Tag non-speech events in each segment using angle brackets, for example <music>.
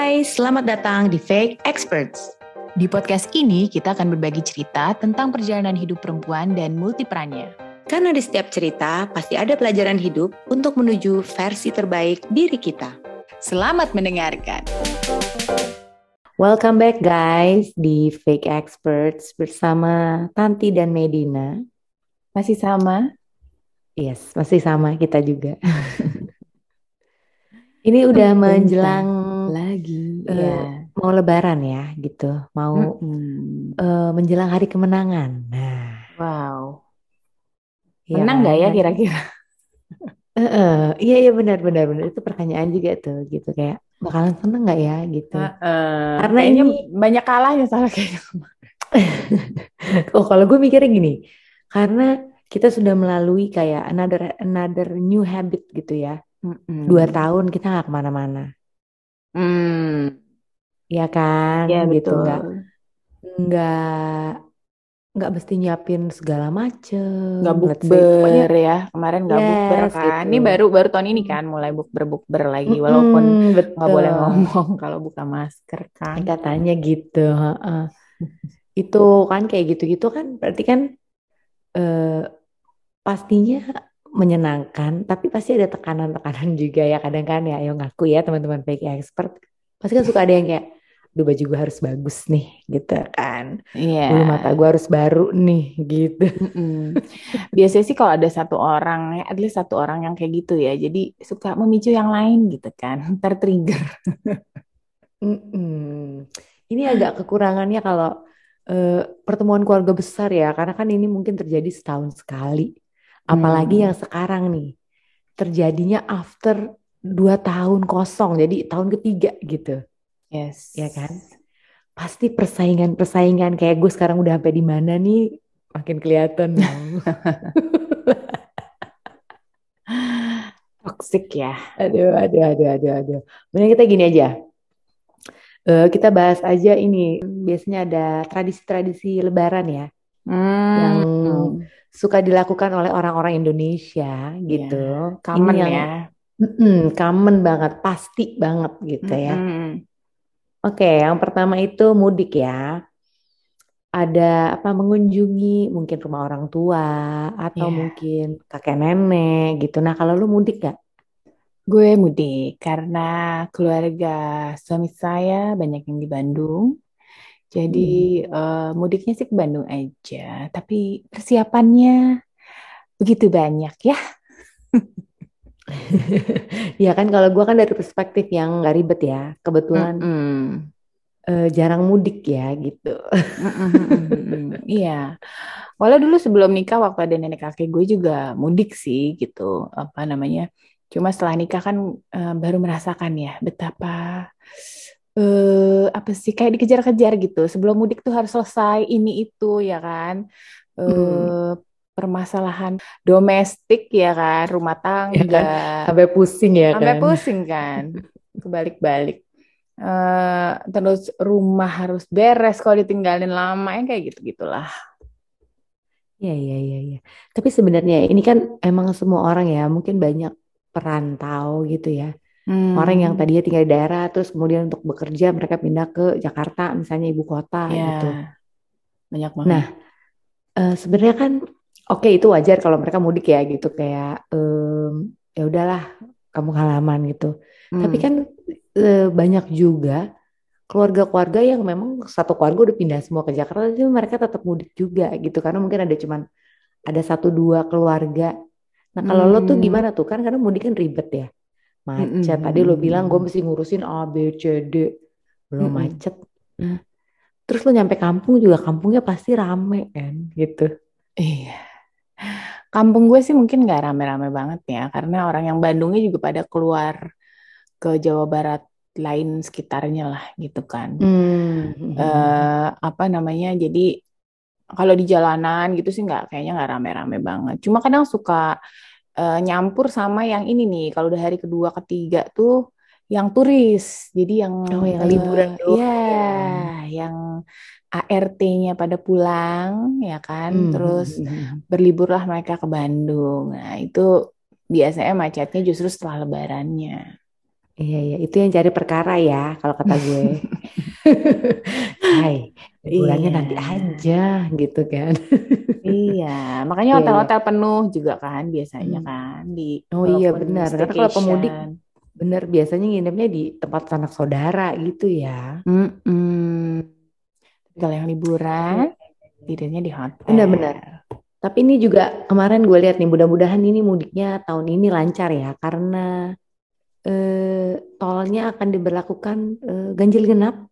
guys, selamat datang di Fake Experts. Di podcast ini kita akan berbagi cerita tentang perjalanan hidup perempuan dan multiperannya. Karena di setiap cerita pasti ada pelajaran hidup untuk menuju versi terbaik diri kita. Selamat mendengarkan. Welcome back guys di Fake Experts bersama Tanti dan Medina. Masih sama? Yes, masih sama kita juga. <laughs> Ini udah menjelang lagi, uh, ya. mau Lebaran ya, gitu. Mau Mm-mm. uh, menjelang hari kemenangan. Nah, Wow. ya Menang nggak ya kan? kira-kira? Iya iya benar benar benar itu pertanyaan juga tuh gitu kayak bakalan seneng nggak ya gitu. Heeh. Karena Kayaknya ini banyak kalahnya salah kayaknya. <laughs> oh kalau gue mikirnya gini, karena kita sudah melalui kayak another another new habit gitu ya. Dua Mm-mm. tahun kita nggak ke mana-mana, Hmm, ya kan? ya Gitu nggak betul. nggak nggak mesti nyiapin segala macem, Nggak bukber ya. Kemarin nggak bukber yes kan. gitu. Ini baru baru tahun ini kan mulai bukber-bukber lagi. Walaupun nggak boleh ngomong kalau buka masker kan. Katanya gitu. heeh. Itu kan kayak gitu-gitu kan berarti kan eh, pastinya menyenangkan, tapi pasti ada tekanan-tekanan <laughs> juga ya kadang kan ya. Ayo ngaku ya teman-teman fake expert. Pasti kan suka ada yang kayak, duh baju gue harus bagus nih gitu kan. Iya. Bulu mata gue harus baru nih <laughs> gitu. Biasanya sih kalau ada satu orang, ya at least satu orang yang kayak gitu ya. Jadi suka memicu yang lain gitu kan. <laughs> Tertrigger. Mm-mm. Ini agak kekurangannya kalau eh, pertemuan keluarga besar ya, karena kan ini mungkin terjadi setahun sekali. Apalagi Hmm. yang sekarang nih, terjadinya after dua tahun kosong, jadi tahun ketiga gitu, Yes. ya kan? Pasti persaingan-persaingan kayak gue sekarang udah sampai di mana nih, makin kelihatan. <laughs> Toxic ya. Aduh, aduh, aduh, aduh, aduh. Mending kita gini aja. Eh, kita bahas aja ini. Biasanya ada tradisi-tradisi Lebaran ya, yang Hmm. Suka dilakukan oleh orang-orang Indonesia Ya, gitu. Ini common yang ya. mm-mm, common banget, pasti banget gitu ya. Mm-mm. Oke, yang pertama itu mudik ya. Ada apa mengunjungi mungkin rumah orang tua atau Ya, mungkin kakek nenek gitu. Nah, kalau lu mudik gak? gue mudik karena keluarga suami saya banyak yang di Bandung. Jadi Mm. eh, mudiknya sih ke Bandung aja. Tapi persiapannya begitu banyak ya. <laughs> Ya kan kalau gua kan dari perspektif yang nggak ribet ya. Kebetulan Mm-mm. eh, jarang mudik ya gitu. Iya. Walau dulu sebelum nikah waktu ada nenek kakek gue juga mudik sih gitu. Apa namanya? Cuma setelah nikah kan eh, baru merasakan ya betapa eh apa sih kayak dikejar-kejar gitu. Sebelum mudik tuh harus selesai ini itu ya kan. Hmm. Eh permasalahan domestik ya kan, rumah <laughs> Ya kan? tangga. Sampai pusing ya Sampai kan? pusing kan. Kebalik-balik. Eh terus rumah harus beres kalau ditinggalin lama ya kayak gitu-gitulah. Iya, iya, iya, iya. Tapi sebenarnya ini kan emang semua orang ya, mungkin banyak perantau gitu ya. Orang yang Hmm, tadinya tinggal di daerah, terus kemudian untuk bekerja mereka pindah ke Jakarta, misalnya ibu kota gitu. ya banyak banget. Nah, eh, sebenarnya kan oke itu wajar kalau mereka mudik ya gitu kayak em, ya udahlah kamu halaman gitu. Tapi Hmm, kan eh, banyak juga keluarga-keluarga yang memang satu keluarga udah pindah semua ke Jakarta, tapi mereka tetap mudik juga gitu karena mungkin ada cuman ada satu dua keluarga. Nah, kalau lo tuh hmm, gimana tuh? Kan karena mudik kan ribet ya. Mm, Macet. mm, Tadi lo bilang gue mm, mesti ngurusin A, B, C, D. Belum mm, mm. macet. Nah, terus lo nyampe kampung juga kampungnya pasti rame kan gitu. Iya. Kampung gue sih mungkin nggak rame-rame banget ya, karena orang yang Bandungnya juga pada keluar ke Jawa Barat lain sekitarnya lah gitu kan. Hmm. eh apa namanya? Jadi kalau di jalanan gitu sih nggak kayaknya nggak rame-rame banget. Cuma kadang suka eh, nyampur sama yang ini nih. Kalau udah hari kedua ketiga tuh yang turis. Jadi yang Oh, yang eh, liburan doang ya ya. yang ART-nya pada pulang ya kan. Hmm. Terus berliburlah mereka ke Bandung. Nah, itu biasanya macetnya justru setelah lebarannya. Iya, iya, itu yang cari perkara ya, kalau kata gue. <laughs> <laughs> Hai, liburannya nanti Iya. aja, gitu kan. Iya, makanya <laughs> Iya, iya. hotel-hotel penuh juga kan biasanya Hmm. kan di Oh iya benar, karena kalau pemudik benar biasanya nginepnya di tempat sanak saudara gitu ya. Tapi kalau yang liburan tidurnya di hotel. Benar-benar. Tapi ini juga kemarin gue lihat nih, mudah-mudahan ini mudiknya tahun ini lancar ya, karena eh, tolnya akan diberlakukan eh, ganjil genap,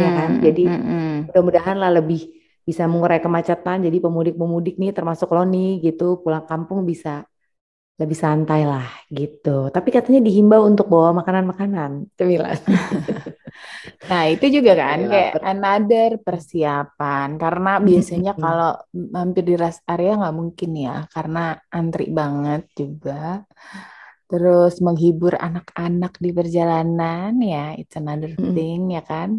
ya kan? Jadi mm-mm. mudah-mudahan lah lebih bisa mengurai kemacetan. Jadi pemudik-pemudik nih termasuk lo nih gitu pulang kampung bisa lebih santai lah gitu. Tapi katanya dihimbau untuk bawa makanan-makanan, cemilan. <laughs> Nah, itu juga kan Kayak kayak another persiapan karena biasanya kalau mampir di rest area nggak mungkin ya karena antri banget juga. Terus menghibur anak-anak di perjalanan ya, it's another thing ya kan.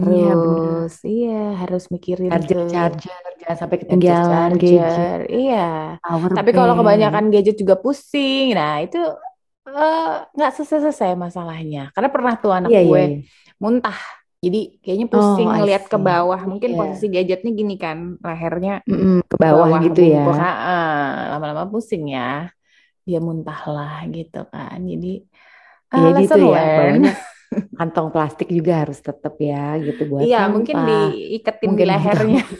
Iya. Harus iya, harus mikirin Charger tuh charger jangan sampai ketinggalan charger-charger. gadget, Iya. power Tapi kalau kebanyakan gadget juga pusing. Nah, itu eh, nggak selesai-selesai masalahnya. Karena pernah tuh anak Iya iya gue iya. muntah. Jadi kayaknya Oh pusing I ngeliat ke bawah. Mungkin Iya. posisi gadgetnya gini kan, lehernya Mm-mm, ke ke bawah bawah gitu ya. lama-lama pusing ya. Dia muntah lah gitu kan. Jadi lesson ya learn. bawahnya kantong plastik juga harus tetap ya gitu buat Iya, mungkin diiketin di Mungkin buka lehernya <laughs>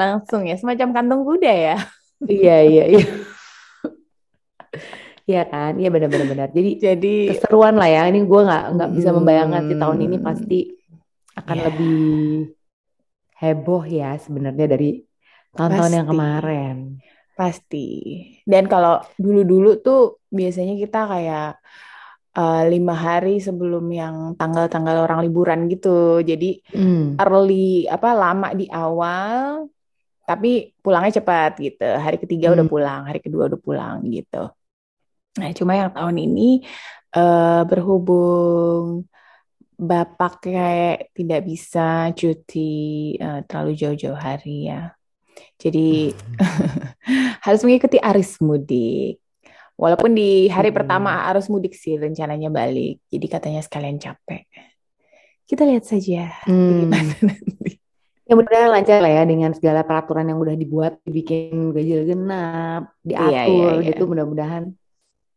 langsung ya, semacam kantong kuda ya. Iya iya iya. Iya kan? Iya benar-benar benar. Jadi Jadi, keseruan lah ya. Ini gue nggak nggak bisa membayangkan sih tahun ini hmm, pasti akan ya lebih heboh ya sebenarnya dari tahun-tahun yang kemarin. Pasti. Dan kalau dulu-dulu tuh biasanya kita kayak eh, lima hari sebelum yang tanggal-tanggal orang liburan gitu. Jadi Hmm. early apa lama di awal, tapi pulangnya cepat gitu. Hari ketiga udah Hmm. pulang, hari kedua udah pulang gitu. Nah, cuma yang tahun ini eh, berhubung Bapak kayak tidak bisa cuti eh, terlalu jauh-jauh hari ya. Jadi <laughs> harus mengikuti arus mudik. Walaupun di hari Hmm. pertama arus mudik sih rencananya balik. Jadi katanya sekalian capek. Kita lihat saja Hmm. <laughs> nanti. Ya mudah-mudahan lancar lah ya dengan segala peraturan yang udah dibuat, dibikin ganjil genap, Iya, iya, diatur iya. gitu. Mudah-mudahan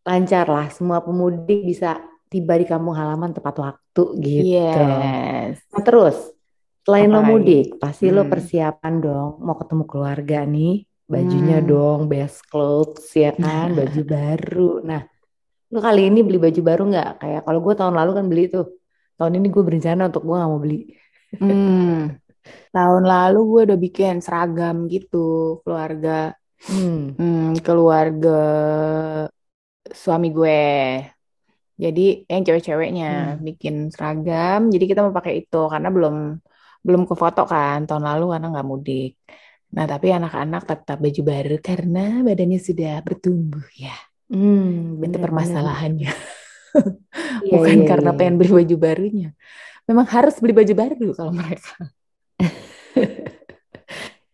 lancar lah. Semua pemudik bisa tiba di kampung halaman tepat waktu gitu. Yes. Nah terus, selain Apa lo mudik, pasti lo Hmm. persiapan dong mau ketemu keluarga nih. Bajunya Hmm. dong, best clothes ya <laughs> kan, baju baru. Nah, lo kali ini beli baju baru nggak? Kayak kalau gue tahun lalu kan beli tuh. Tahun ini gue berencana untuk gue nggak mau beli. Hmm. Tahun lalu gue udah bikin seragam gitu, keluarga, Hmm. hmm, keluarga suami gue. Jadi yang cewek-ceweknya Hmm. bikin seragam. Jadi kita mau pakai itu karena belum belum ke foto kan tahun lalu karena nggak mudik. Nah tapi anak-anak tetap baju baru karena badannya sudah bertumbuh ya. Hmm, Itu bener, bener, bener. permasalahannya. Iya, <laughs> Bukan iya, karena iya, pengen iya. beli baju barunya. Memang harus beli baju baru kalau mereka. <laughs>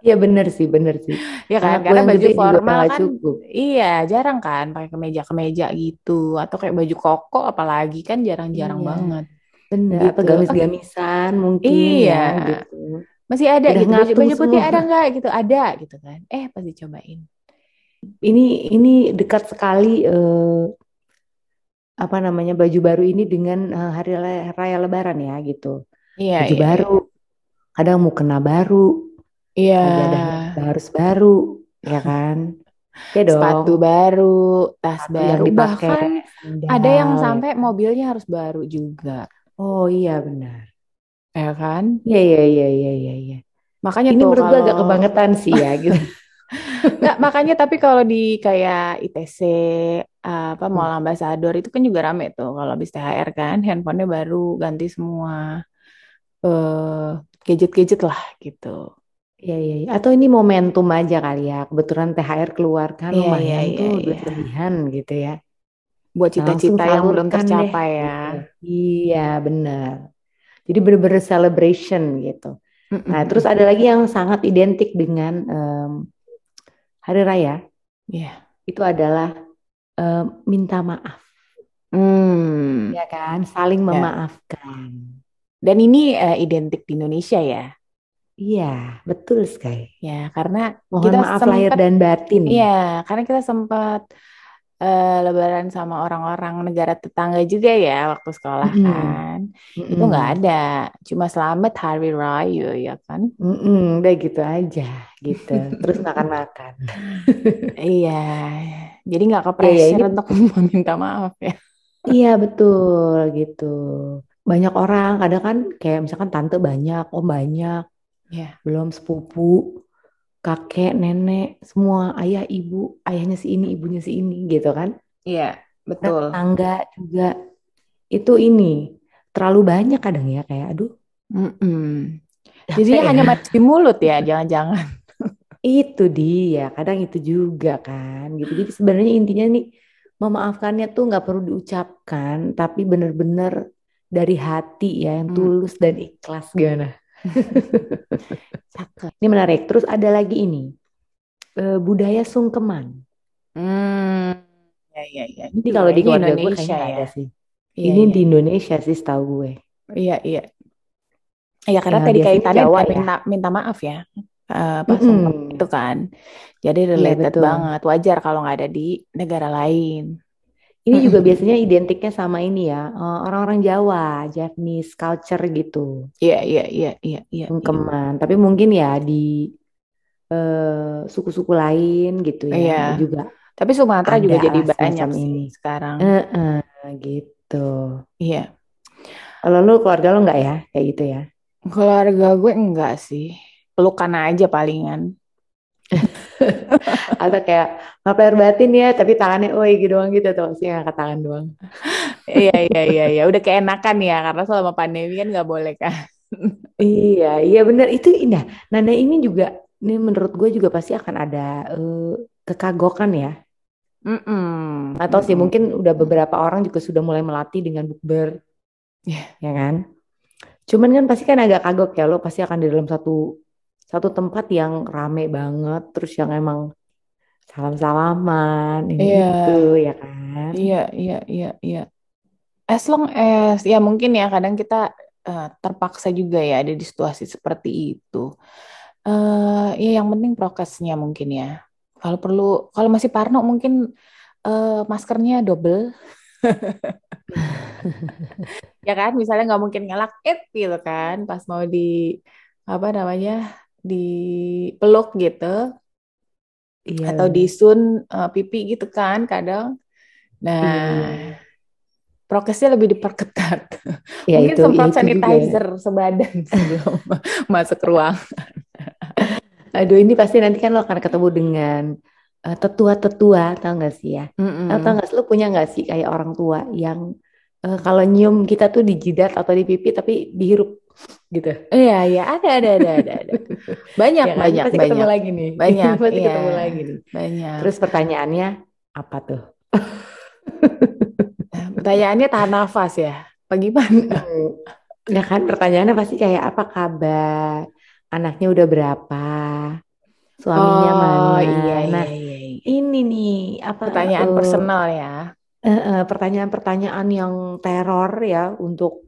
Iya bener sih, bener sih. Ya kan, Anak karena baju formal kan cukup. iya jarang kan pakai kemeja-kemeja gitu atau kayak baju koko apalagi kan jarang-jarang Iya, banget bener. Atau gitu. Ah, gamis-gamisan mungkin iya, ya gitu. masih ada Udah gitu baju baju putih semua. ada nggak gitu ada gitu kan. Eh pas dicobain. Ini ini dekat sekali eh, apa namanya baju baru ini dengan eh, hari raya, Lebaran ya gitu. Iya Baju iya iya. baru, kadang mukena baru, Iya. sajadah harus baru, ya kan? <laughs> Ya Sepatu dong. baru, tas Sepatu yang baru, dipakai, bahkan ada yang ya sampai mobilnya harus baru juga, Oh iya benar. ya kan? Iya iya iya iya iya. iya. Makanya Ini tuh menurut gue agak kalau kebangetan sih ya gitu. <laughs> Nggak, makanya tapi kalau di kayak ITC apa Hmm. Mall Ambassador itu kan juga rame tuh kalau habis THR kan handphonenya baru ganti semua eh gadget-gadget lah gitu. Iya iya. iya. Atau ini momentum aja kali ya. Kebetulan THR keluar kan iya lumayan iya tuh iya. duit lebihan gitu ya. Buat cita-cita yang belum salurkan deh tercapai ya. gitu. Iya benar. Jadi bener-bener celebration gitu. Nah terus ada lagi yang sangat identik dengan em, Hari Raya. Iya. Itu adalah em, minta maaf. Hmm, ya kan? Saling ya. memaafkan. Dan ini eh, identik di Indonesia ya. Iya, betul sekali. Ya, karena Mohon kita maaf lahir sempat, dan batin. iya, karena kita sempat eh, lebaran sama orang-orang negara tetangga juga ya waktu sekolah Mm-mm. kan. Itu nggak ada, cuma selamat hari raya ya kan. Mm-mm, udah gitu aja, gitu. Terus makan-makan. <laughs> Iya, jadi nggak ke Ya, ya pressure ini, untuk <laughs> meminta maaf ya. iya betul gitu. Banyak orang, kadang kan kayak misalkan tante banyak, om banyak, Iya, belum sepupu, kakek, nenek, semua ayah, ibu, ayahnya si ini, ibunya si ini, gitu kan. iya, betul. tetangga juga itu ini terlalu banyak kadang ya kayak, aduh, capek Jadinya hanya ya. manis di mulut ya, jangan-jangan. <laughs> Itu dia, kadang itu juga kan, gitu. Jadi sebenarnya intinya nih memaafkannya tuh nggak perlu diucapkan, tapi bener-bener dari hati ya, yang Hmm, tulus dan ikhlas gimana. <laughs> cakep. Ini menarik. Terus ada lagi ini eh, budaya sungkeman. Hmm, ya, ya, ya. Ini Ini kalau di gue Indonesia kayaknya nggak ya. ada sih. Iya, Ini iya, di Indonesia sih setahu gue. iya, iya. Iya, karena Ya tadi kaitannya Jawa ya. minta, minta maaf ya, Eh, apa sungkem itu kan. Jadi Iya related betul. banget. Wajar kalau nggak ada di negara lain. Ini juga biasanya identiknya sama ini ya, eh, orang-orang Jawa, Japanese culture gitu, Iya, iya, iya, iya, iya, iya. sungkeman. Tapi mungkin ya di eh, suku-suku lain gitu ya, Iya. juga Tapi Sumatera ada juga jadi banyak sih ini. sekarang. Eh-eh, gitu. Iya. Kalau lu keluarga lu nggak ya kayak gitu ya? Keluarga gue enggak sih. Pelukan aja palingan. <laughs> Atau kayak lahir batin ya, tapi tangannya oi gitu doang gitu tuh, sih ngangkat tangan doang. Iya, iya, iya, iya. Udah keenakan ya, karena selama pandemi kan nggak boleh kan. Iya, iya bener itu indah. Nana ini juga, ini menurut gue juga pasti akan ada eh, kekagokan ya. Mm-mm, Atau sih mm-mm. mungkin udah beberapa orang juga sudah mulai melatih dengan bukber, Iya. ya kan? Cuman kan pasti kan agak kagok ya, lo pasti akan di dalam satu satu tempat yang rame banget, terus yang emang salam-salaman, ini Iya, itu, ya kan? iya, iya, iya, iya. As long as ya mungkin ya kadang kita eh, terpaksa juga ya ada di situasi seperti itu. eh ya yang penting prokesnya mungkin ya. Kalau perlu, kalau masih parno mungkin eh, maskernya double, <laughs> ya kan? Misalnya nggak mungkin ngelak it gitu kan, pas mau di apa namanya dipeluk gitu Iya atau disun eh, pipi gitu kan kadang. Nah, Iya, iya, iya. prokesnya lebih diperketat. <laughs> Ya Mungkin itu, semprot itu juga ya. sanitizer sebadan <laughs> sebelum <laughs> masuk ruang. Aduh ini pasti nanti kan lo akan ketemu dengan eh, tetua-tetua, tau gak sih ya? Lo tau Mm-mm. gak sih, lo punya gak sih kayak orang tua yang eh, kalau nyium kita tuh di jidat atau di pipi tapi dihirup gitu. Iya, iya, ada, ada, ada, ada, ada. <laughs> Banyak, Ya kan? banyak, Pasti ketemu banyak, lagi nih. <laughs> banyak, <laughs> Pasti iya, ketemu lagi nih. banyak. Terus pertanyaannya apa tuh? Pertanyaannya tahan nafas ya, bagaimana? Mm-mm. Ya kan pertanyaannya pasti kayak apa kabar? Anaknya udah berapa? Suaminya Oh, mana? iya, iya, Nah, iya, iya. ini nih apa Pertanyaan eh, personal ya. eh, eh, pertanyaan-pertanyaan yang teror ya untuk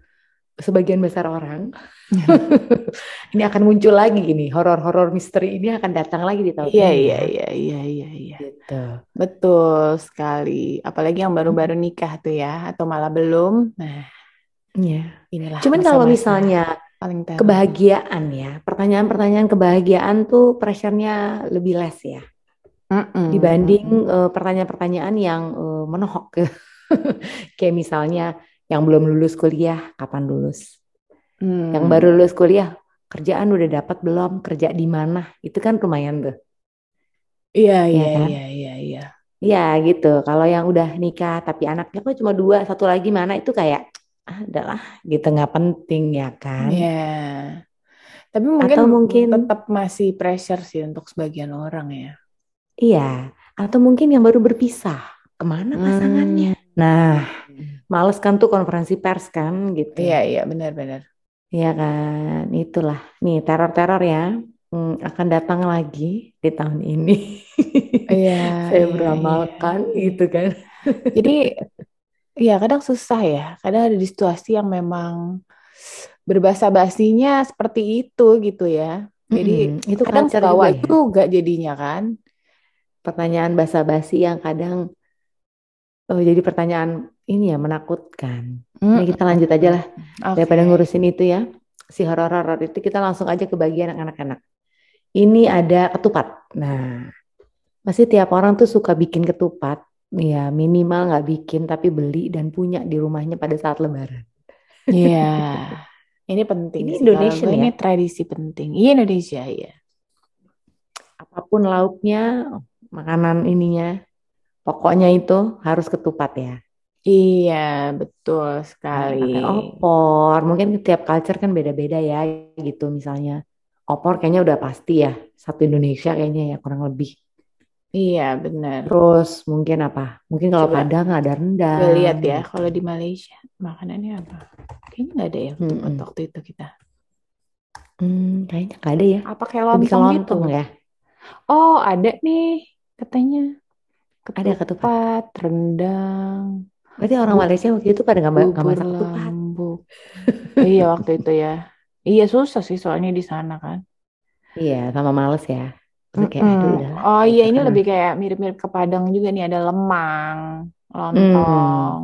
sebagian besar orang. <laughs> Ini akan muncul lagi gini, horor-horor misteri ini akan datang lagi di tahun Iya, ini iya, ya. iya, iya, iya, iya. Gitu. Betul sekali. Apalagi yang baru-baru nikah tuh ya, atau malah belum. Nah, Iya. inilah Cuman kalau misalnya paling teror. kebahagiaan ya, pertanyaan-pertanyaan kebahagiaan tuh pressure-nya lebih less ya Mm-mm, dibanding mm-mm. eh, pertanyaan-pertanyaan yang eh, menohok. <laughs> Kayak misalnya yang belum lulus kuliah, kapan lulus? Yang baru Hmm. lulus kuliah, kerjaan udah dapat belum? Kerja di mana? Itu kan lumayan tuh, Iya, ya iya, kan? iya, iya, iya. Iya gitu. Kalau yang udah nikah tapi anaknya kok cuma dua, satu lagi mana itu kayak ah, adalah gitu nggak penting ya kan? Iya. Tapi mungkin Atau mungkin tetap masih pressure sih untuk sebagian orang ya. iya, atau mungkin yang baru berpisah, ke mana pasangannya? Hmm. Nah, males kan tuh konferensi pers kan gitu. Iya, iya, benar-benar. Iya kan, itulah. Nih teror-teror ya hmm, akan datang lagi di tahun ini. Iya, <laughs> Saya iya, iya. beramalkan gitu kan. <laughs> Jadi Iya, kadang susah ya. Kadang ada di situasi yang memang berbahasa basinya seperti itu gitu ya. Jadi Mm-mm. Itu kadang culture bawa juga ya. juga jadinya kan. Pertanyaan basa-basi yang kadang oh, jadi pertanyaan ini ya menakutkan. Nah, Mm-mm. kita lanjut aja lah daripada Oke. ngurusin itu ya. Si horor-horor itu kita langsung aja ke bagian anak-anak. Ini ada ketupat. Nah, pasti tiap orang tuh suka bikin ketupat. Ya, minimal nggak bikin tapi beli dan punya di rumahnya pada saat Lebaran. Iya. <laughs> Ini penting Ini gue ya. ini tradisi penting. Iya Indonesia ya. Apa pun lauknya, makanan ininya, pokoknya itu harus ketupat ya. Iya, betul sekali. pakai opor. Mungkin tiap culture kan beda-beda ya gitu. Misalnya opor kayaknya udah pasti ya. Satu Indonesia kayaknya ya kurang lebih. Iya, benar. Terus mungkin apa? Mungkin kalau Coba Padang ada gue rendang lihat ya, kalau di Malaysia makanannya apa? Kayaknya nggak ada ya Mm-mm. waktu itu kita. Hmm, kayaknya nggak ada ya. Apa kayak Lebih ke lontong gitu? lontong ya. Oh, ada nih katanya Ada ketupat. ketupat, rendang, Berarti orang Malaysia waktu itu pada nggak nggak masak ketupat. <laughs> Iya, waktu itu ya. Iya, susah sih soalnya di sana kan. Iya, sama males ya. Terus kayak aduh udahlah Oh gitu iya, ini kan. lebih kayak mirip-mirip ke Padang juga nih. Ada lemang, lontong.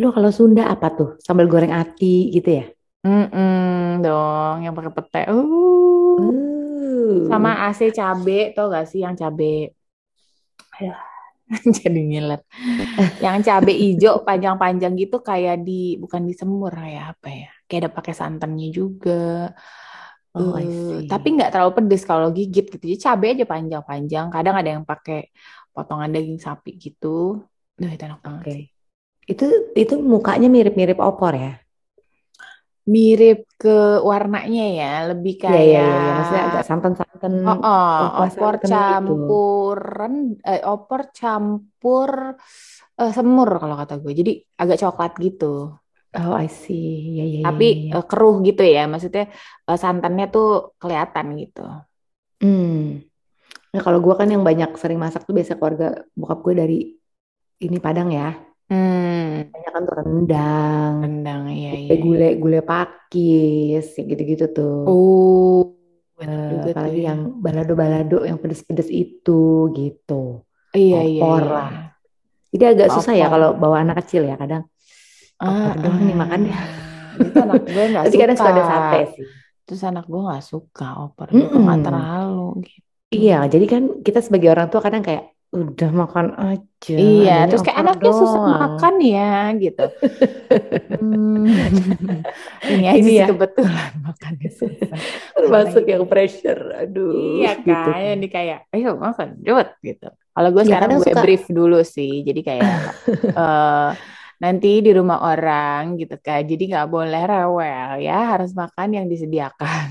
Lu kalau Sunda apa tuh? Sambal goreng ati gitu ya? Mm-mm, dong, yang pakai pete. Uh, Uh. sama AC cabe, tau gak sih yang cabe? Aduh, <laughs> jadi ngiler. Yang cabe hijau panjang-panjang gitu kayak di bukan di semur ya apa ya? Kayak ada pakai santannya juga. Oh, Eh, tapi nggak terlalu pedes kalau gigit gitu. Jadi cabe aja panjang-panjang. Kadang ada yang pakai potongan daging sapi gitu. Duh, itu enak banget Oke. sih. Itu itu mukanya mirip-mirip opor ya? Mirip ke warnanya ya, lebih Iya, iya, iya, iya. Maksudnya kayak agak santan-santan, oh, oh, opor santan gitu. campuran eh, opor campur eh, semur kalau kata gue. Jadi agak coklat gitu. Oh, I see. Iya, iya, Tapi iya. eh, keruh gitu ya. Maksudnya eh, santannya tuh kelihatan gitu. Hmm. Nah, kalau gue kan yang banyak sering masak tuh biasa keluarga bokap gue dari ini Padang ya. Hmm, Banyak kan tuh rendang, rendang iya iya. iya. gule-gule, gule pakis, gitu-gitu tuh. Oh, tuh apalagi ya. yang balado-balado yang pedes-pedes itu gitu. Iya iya Opor iya. lah. Jadi agak susah ya Opor. kalau bawa anak kecil ya kadang opor Ah, doang nih makannya. ah. Itu anak <laughs> gue nggak Tapi kadang suka. suka ada sate sih. Terus anak gue nggak suka opor gitu, nggak Mm-mm. terlalu gitu. Iya, jadi kan kita sebagai orang tua kadang kayak udah makan aja, Iya, terus kayak anaknya susah doang. makan ya gitu. <laughs> Hmm. <laughs> Ini aja Ini ya, kebetulan makannya susah. <laughs> termasuk yang pressure. Aduh, Iya gitu kan, kan. ini kayak, ayo makan, cepet gitu. Kalau gue Ya sekarang kadang gue suka brief dulu sih, jadi kayak eh nanti di rumah orang gitu kan, jadi nggak boleh rewel ya, harus makan yang disediakan.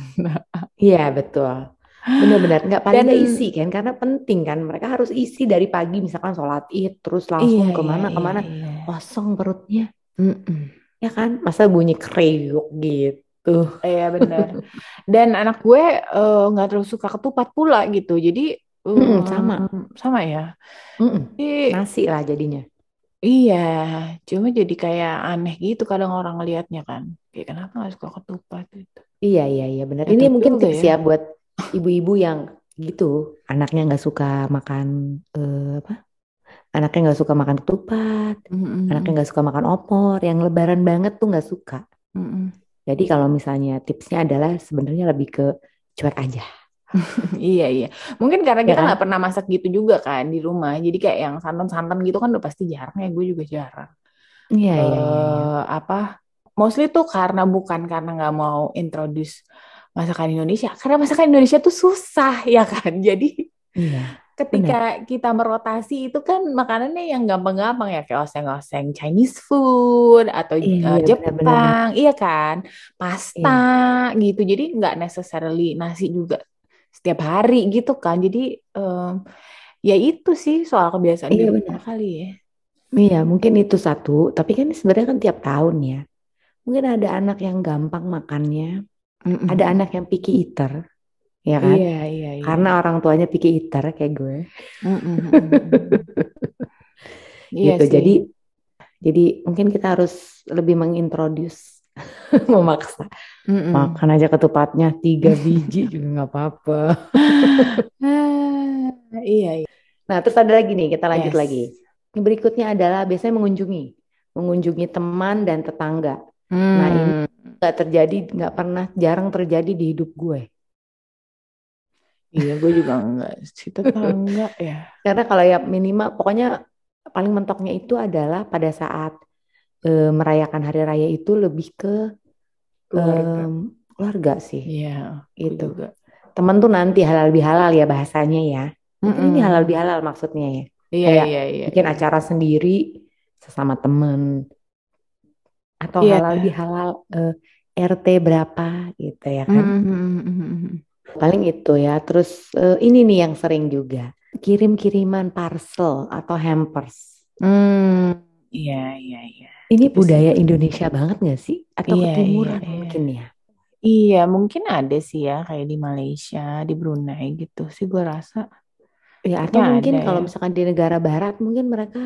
Iya betul. Benar-benar nggak paling Dan isi kan karena penting kan mereka harus isi dari pagi misalkan sholat id terus iya langsung iya ke mana iya ke mana iya, kosong perutnya Mm-mm. ya kan masa bunyi kriuk gitu Iya benar. Dan anak gue eh, nggak terlalu suka ketupat pula gitu, jadi Mm-mm, sama em, sama ya. Mm-mm. Jadi nasi lah jadinya iya, cuma jadi kayak aneh gitu kadang orang ngelihatnya kan, kayak kenapa nggak suka ketupat gitu. iya iya iya benar ini mungkin tips ya. ya buat ibu-ibu yang gitu anaknya nggak suka makan eh, apa anaknya nggak suka makan ketupat anaknya Mm-mm. nggak suka makan opor yang lebaran banget tuh nggak suka Mm-mm. jadi kalau misalnya tipsnya adalah sebenarnya lebih ke cuek aja <laughs> Iya iya. Mungkin karena ya kita kan nggak pernah masak gitu juga kan di rumah. Jadi kayak yang santan-santan gitu kan udah pasti jarang ya. Gue juga jarang. iya iya iya iya eh apa? Mostly tuh karena bukan karena nggak mau introduce masakan Indonesia. Karena masakan Indonesia tuh susah <laughs> ya kan. Jadi iya ketika kita merotasi itu kan makanannya yang gampang-gampang ya kayak oseng-oseng Chinese food atau iya eh, Jepang, iya kan, iya pasta gitu. Jadi nggak necessarily nasi juga setiap hari gitu kan. Jadi em, ya itu sih soal kebiasaan iya benar kali ya. Iya, mungkin itu satu. Tapi kan sebenarnya kan tiap tahun ya. Mungkin ada anak yang gampang makannya, ada Mm-mm. anak yang picky eater, ya kan? Iya iya iya. Karena orang tuanya picky eater kayak gue. <laughs> Iya gitu. sih. Jadi Jadi mungkin kita harus lebih mengintroduce, <laughs> memaksa. Mm-mm. Makan aja ketupatnya tiga biji <laughs> juga nggak apa-apa. Ah, iya, iya. Nah, terus ada lagi nih, kita lanjut Yes. lagi. Yang berikutnya adalah biasanya mengunjungi, mengunjungi teman dan tetangga. Nah, ini Hmm, nggak terjadi, nggak pernah, jarang terjadi di hidup gue. iya, gue juga enggak sih tetangga <laughs> ya. Karena kalau ya minimal, pokoknya paling mentoknya itu adalah pada saat eh, merayakan hari raya itu lebih ke Keluarga. keluarga sih. Iya, Itu. juga. Temen tuh nanti halal bihalal ya bahasanya ya. Mungkin ini Mm-mm. halal bihalal maksudnya ya. Iya, Kayak iya, iya. bikin iya. acara sendiri sesama temen atau Iya. halal bihalal eh, RT berapa gitu ya kan. Mm-mm. Paling itu ya. Terus eh, ini nih yang sering juga kirim-kiriman parcel atau hampers. Hmm, iya, iya, iya. Ini Gitu sih. budaya Indonesia banget gak sih? Atau Iya, ketimuran iya, iya. mungkin ya? Iya, mungkin ada sih ya kayak di Malaysia, di Brunei gitu sih gue rasa. Ya atau mungkin ada kalau ya. misalkan di negara barat mungkin mereka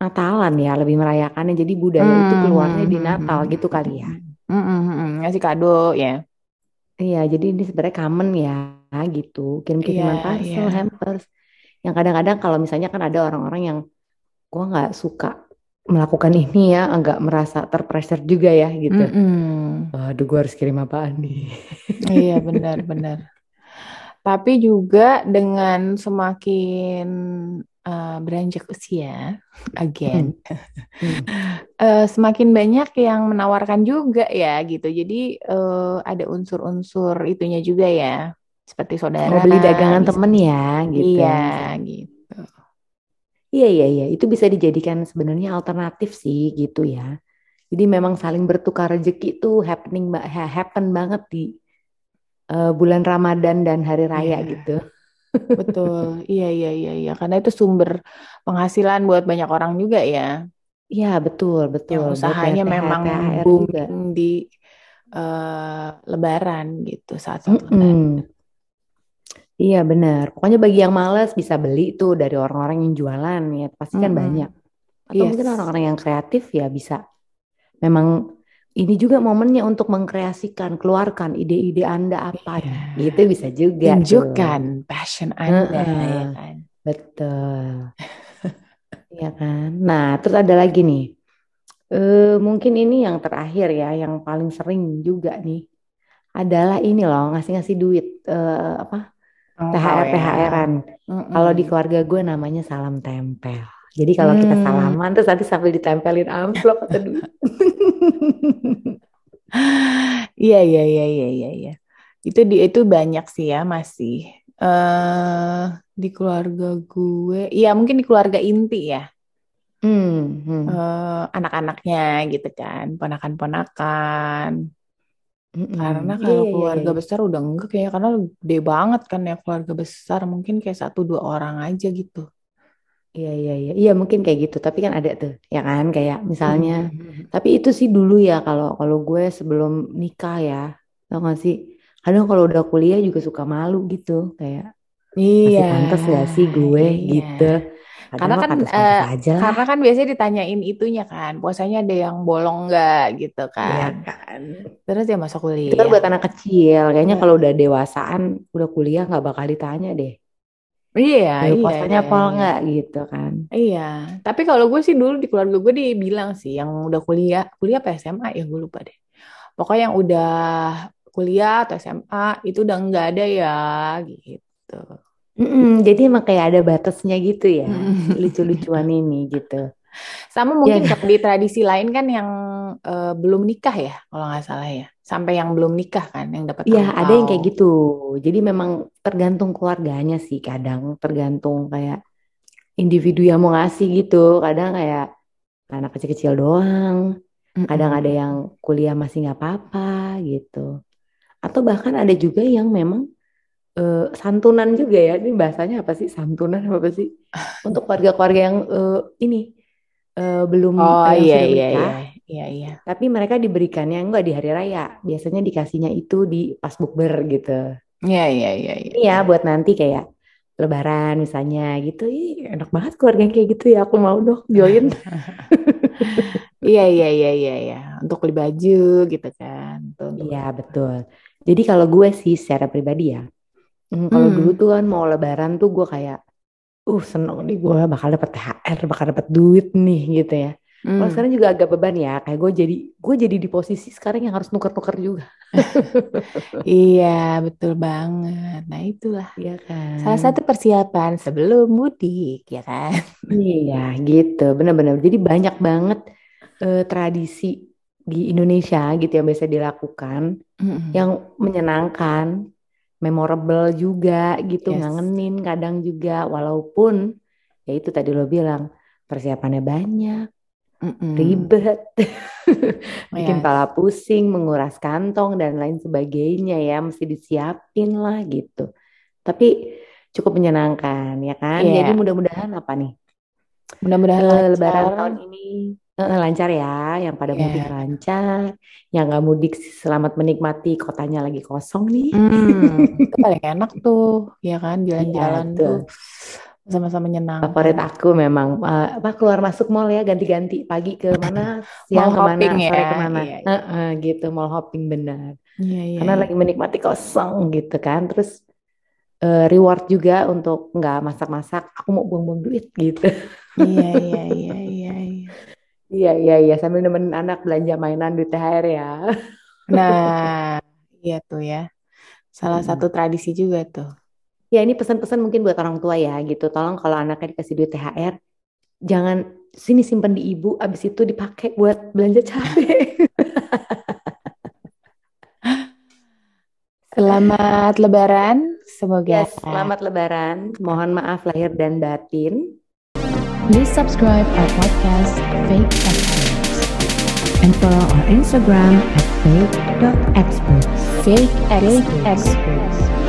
Natalan ya lebih merayakannya. Jadi budaya itu Hmm, keluarnya hmm, di hmm, Natal hmm, gitu hmm, kali ya. hmm, hmm, hmm, hmm. Ngasih kado ya. Iya, jadi ini sebenarnya common ya gitu. Kirim-kiriman Iya, parcel, iya. hampers. Yang kadang-kadang kalau misalnya kan ada orang-orang yang gua nggak suka melakukan ini ya, agak merasa terpressure juga ya gitu. Mm-mm. Aduh, gua harus kirim apaan nih? <laughs> Iya, benar-benar. Tapi juga dengan semakin uh, beranjak usia, again, Hmm. eh, semakin banyak yang menawarkan juga ya gitu. Jadi eh, ada unsur-unsur itunya juga ya, seperti saudara. Mau beli dagangan bisa- temen ya gitu. Iya, gitu. Iya, iya, iya. Itu bisa dijadikan sebenarnya alternatif sih gitu ya. Jadi memang saling bertukar rezeki itu happening, happen banget di eh, bulan Ramadan dan hari raya Iya. gitu. Betul. Iya, iya, iya, iya. Karena itu sumber penghasilan buat banyak orang juga ya. Iya, betul, betul. Yang usahanya THR, memang THR juga. booming di eh, Lebaran gitu saat saat Lebaran. Mm-mm. Iya benar. Pokoknya bagi yang males bisa beli tuh dari orang-orang yang jualan ya. Pasti kan Mm-mm. banyak. Atau mungkin Yes. orang-orang yang kreatif ya bisa. Memang ini juga momennya untuk mengkreasikan, keluarkan ide-ide Anda apa Iya. gitu bisa juga tuh. Tunjukkan passion Anda Heeh. ya kan. Betul. <laughs> Iya kan. Nah, terus ada lagi nih. Eh mungkin ini yang terakhir ya, yang paling sering juga nih adalah ini loh ngasih-ngasih duit eh, apa Angpau THR ya. THR-an. Mm-mm. Kalau di keluarga gue namanya salam tempel. Jadi kalau kita Hmm. salaman terus nanti sambil ditempelin amplop atau duit. <laughs> Iya, iya, iya, iya, iya, iya. Itu di itu banyak sih ya masih eh di keluarga gue. Iya, mungkin di keluarga inti ya. Hmm, hmm. Eh, anak-anaknya gitu kan, ponakan-ponakan. Mm-mm. Karena Iya, kalau iya, iya, keluarga iya. besar udah enggak kayak karena gede banget kan ya keluarga besar mungkin kayak satu dua orang aja gitu. Iya, iya, iya. Iya, mungkin kayak gitu. Tapi kan ada tuh, ya kan? Kayak misalnya. Mhm. Tapi itu sih dulu ya kalau kalau gue sebelum nikah ya. Tau gak sih? Kadang kalau udah kuliah juga suka malu gitu. Kayak masih Iya, pantas gak sih gue iya. gitu. Karena kan pantas-pantas eh, aja lah. karena kan biasanya ditanyain itunya kan, puasanya ada yang bolong nggak gitu Iya kan. kan. Terus dia masuk Itu kan kuliah. buat anak kecil. Kayaknya Iya. kalau udah dewasaan, udah kuliah nggak bakal ditanya deh. Iya, Eh, iya, puasanya iya, pol iya. nggak gitu kan. Iya, tapi kalau gue sih dulu di keluarga gue dibilang sih yang udah kuliah, kuliah apa SMA ya gue lupa deh. Pokoknya yang udah kuliah atau SMA itu udah nggak ada ya gitu. Mm-mm, jadi emang kayak ada batasnya gitu ya. Mm. Lucu-lucuan ini gitu. Sama Ya mungkin kalau di tradisi lain kan yang eh, belum nikah ya, kalau nggak salah ya. Sampai yang belum nikah kan yang dapat Iya, ada yang kayak gitu. Jadi memang tergantung keluarganya sih kadang. Tergantung kayak individu yang mau ngasih gitu. Kadang kayak anak kecil-kecil doang. Kadang ada yang kuliah masih nggak apa-apa gitu. Atau bahkan ada juga yang memang eh, santunan juga ya. Ini bahasanya apa sih? Santunan apa sih? <laughs> Untuk keluarga-keluarga yang eh, ini eh, belum Oh iya iya iya iya iya. tapi mereka diberikannya enggak di hari raya. Biasanya dikasihnya itu di pas bukber gitu. Iya iya iya iya. Ya buat nanti kayak Lebaran misalnya gitu. Ih, enak banget keluarga yang kayak gitu ya. Aku mau dong join. <laughs> Iya iya iya iya iya. Untuk beli baju gitu kan. Iya betul. Jadi kalau gue sih secara pribadi ya, mm, kalau dulu Hmm. tuh kan mau lebaran tuh gue kayak, uh seneng nih gue bakal dapet THR, bakal dapet duit nih gitu ya. Kalau Hmm. sekarang juga agak beban ya, kayak gue jadi gue jadi di posisi sekarang yang harus nuker-nuker juga. <laughs> Iya, betul banget. Nah, itulah Iya salah kan? satu persiapan sebelum mudik, ya kan? Iya gitu, bener-bener. Jadi banyak banget eh, tradisi di Indonesia gitu yang biasa dilakukan, Mm-mm. yang menyenangkan, memorable juga gitu, Yes. ngangenin kadang juga, walaupun ya itu tadi lo bilang persiapannya banyak, Mm-mm. ribet, <laughs> bikin Yes. pala pusing, menguras kantong dan lain sebagainya ya, mesti disiapin lah gitu. Tapi cukup menyenangkan ya kan? Iya, Jadi mudah-mudahan apa nih? mudah-mudahan Eh, Lebaran tahun ini eh, lancar ya, yang pada mudik Iya. lancar, yang nggak mudik selamat menikmati kotanya lagi kosong nih. Hmm, <laughs> itu paling enak tuh, ya kan? Iya Jalan-jalan tuh, tuh sama-sama favorit menyenangkan. aku memang eh, apa keluar masuk mall ya ganti-ganti pagi ke <laughs> mana, siang Mall ke mana, hopping sore ya, ke mana, iya, iya, Heeh, gitu mall hopping benar. iya, iya, Karena iya. lagi menikmati kosong gitu kan, terus eh, reward juga untuk nggak masak-masak, aku mau buang-buang duit gitu. Iya, <laughs> iya, iya, iya, iya. Iya iya iya sambil nemenin anak belanja mainan di THR ya. Nah, <laughs> iya tuh ya. Salah Mm-mm. satu tradisi juga tuh. Ya ini pesan-pesan mungkin buat orang tua ya gitu. Tolong kalau anaknya dikasih duit THR, jangan sini simpen di ibu, abis itu dipakai buat belanja cabai. <laughs> Selamat Lebaran, semoga Ya, selamat Lebaran. Mohon maaf lahir dan batin. Please subscribe our podcast, Fake Experts, and follow our Instagram at fake.experts. fake Fake experts. experts.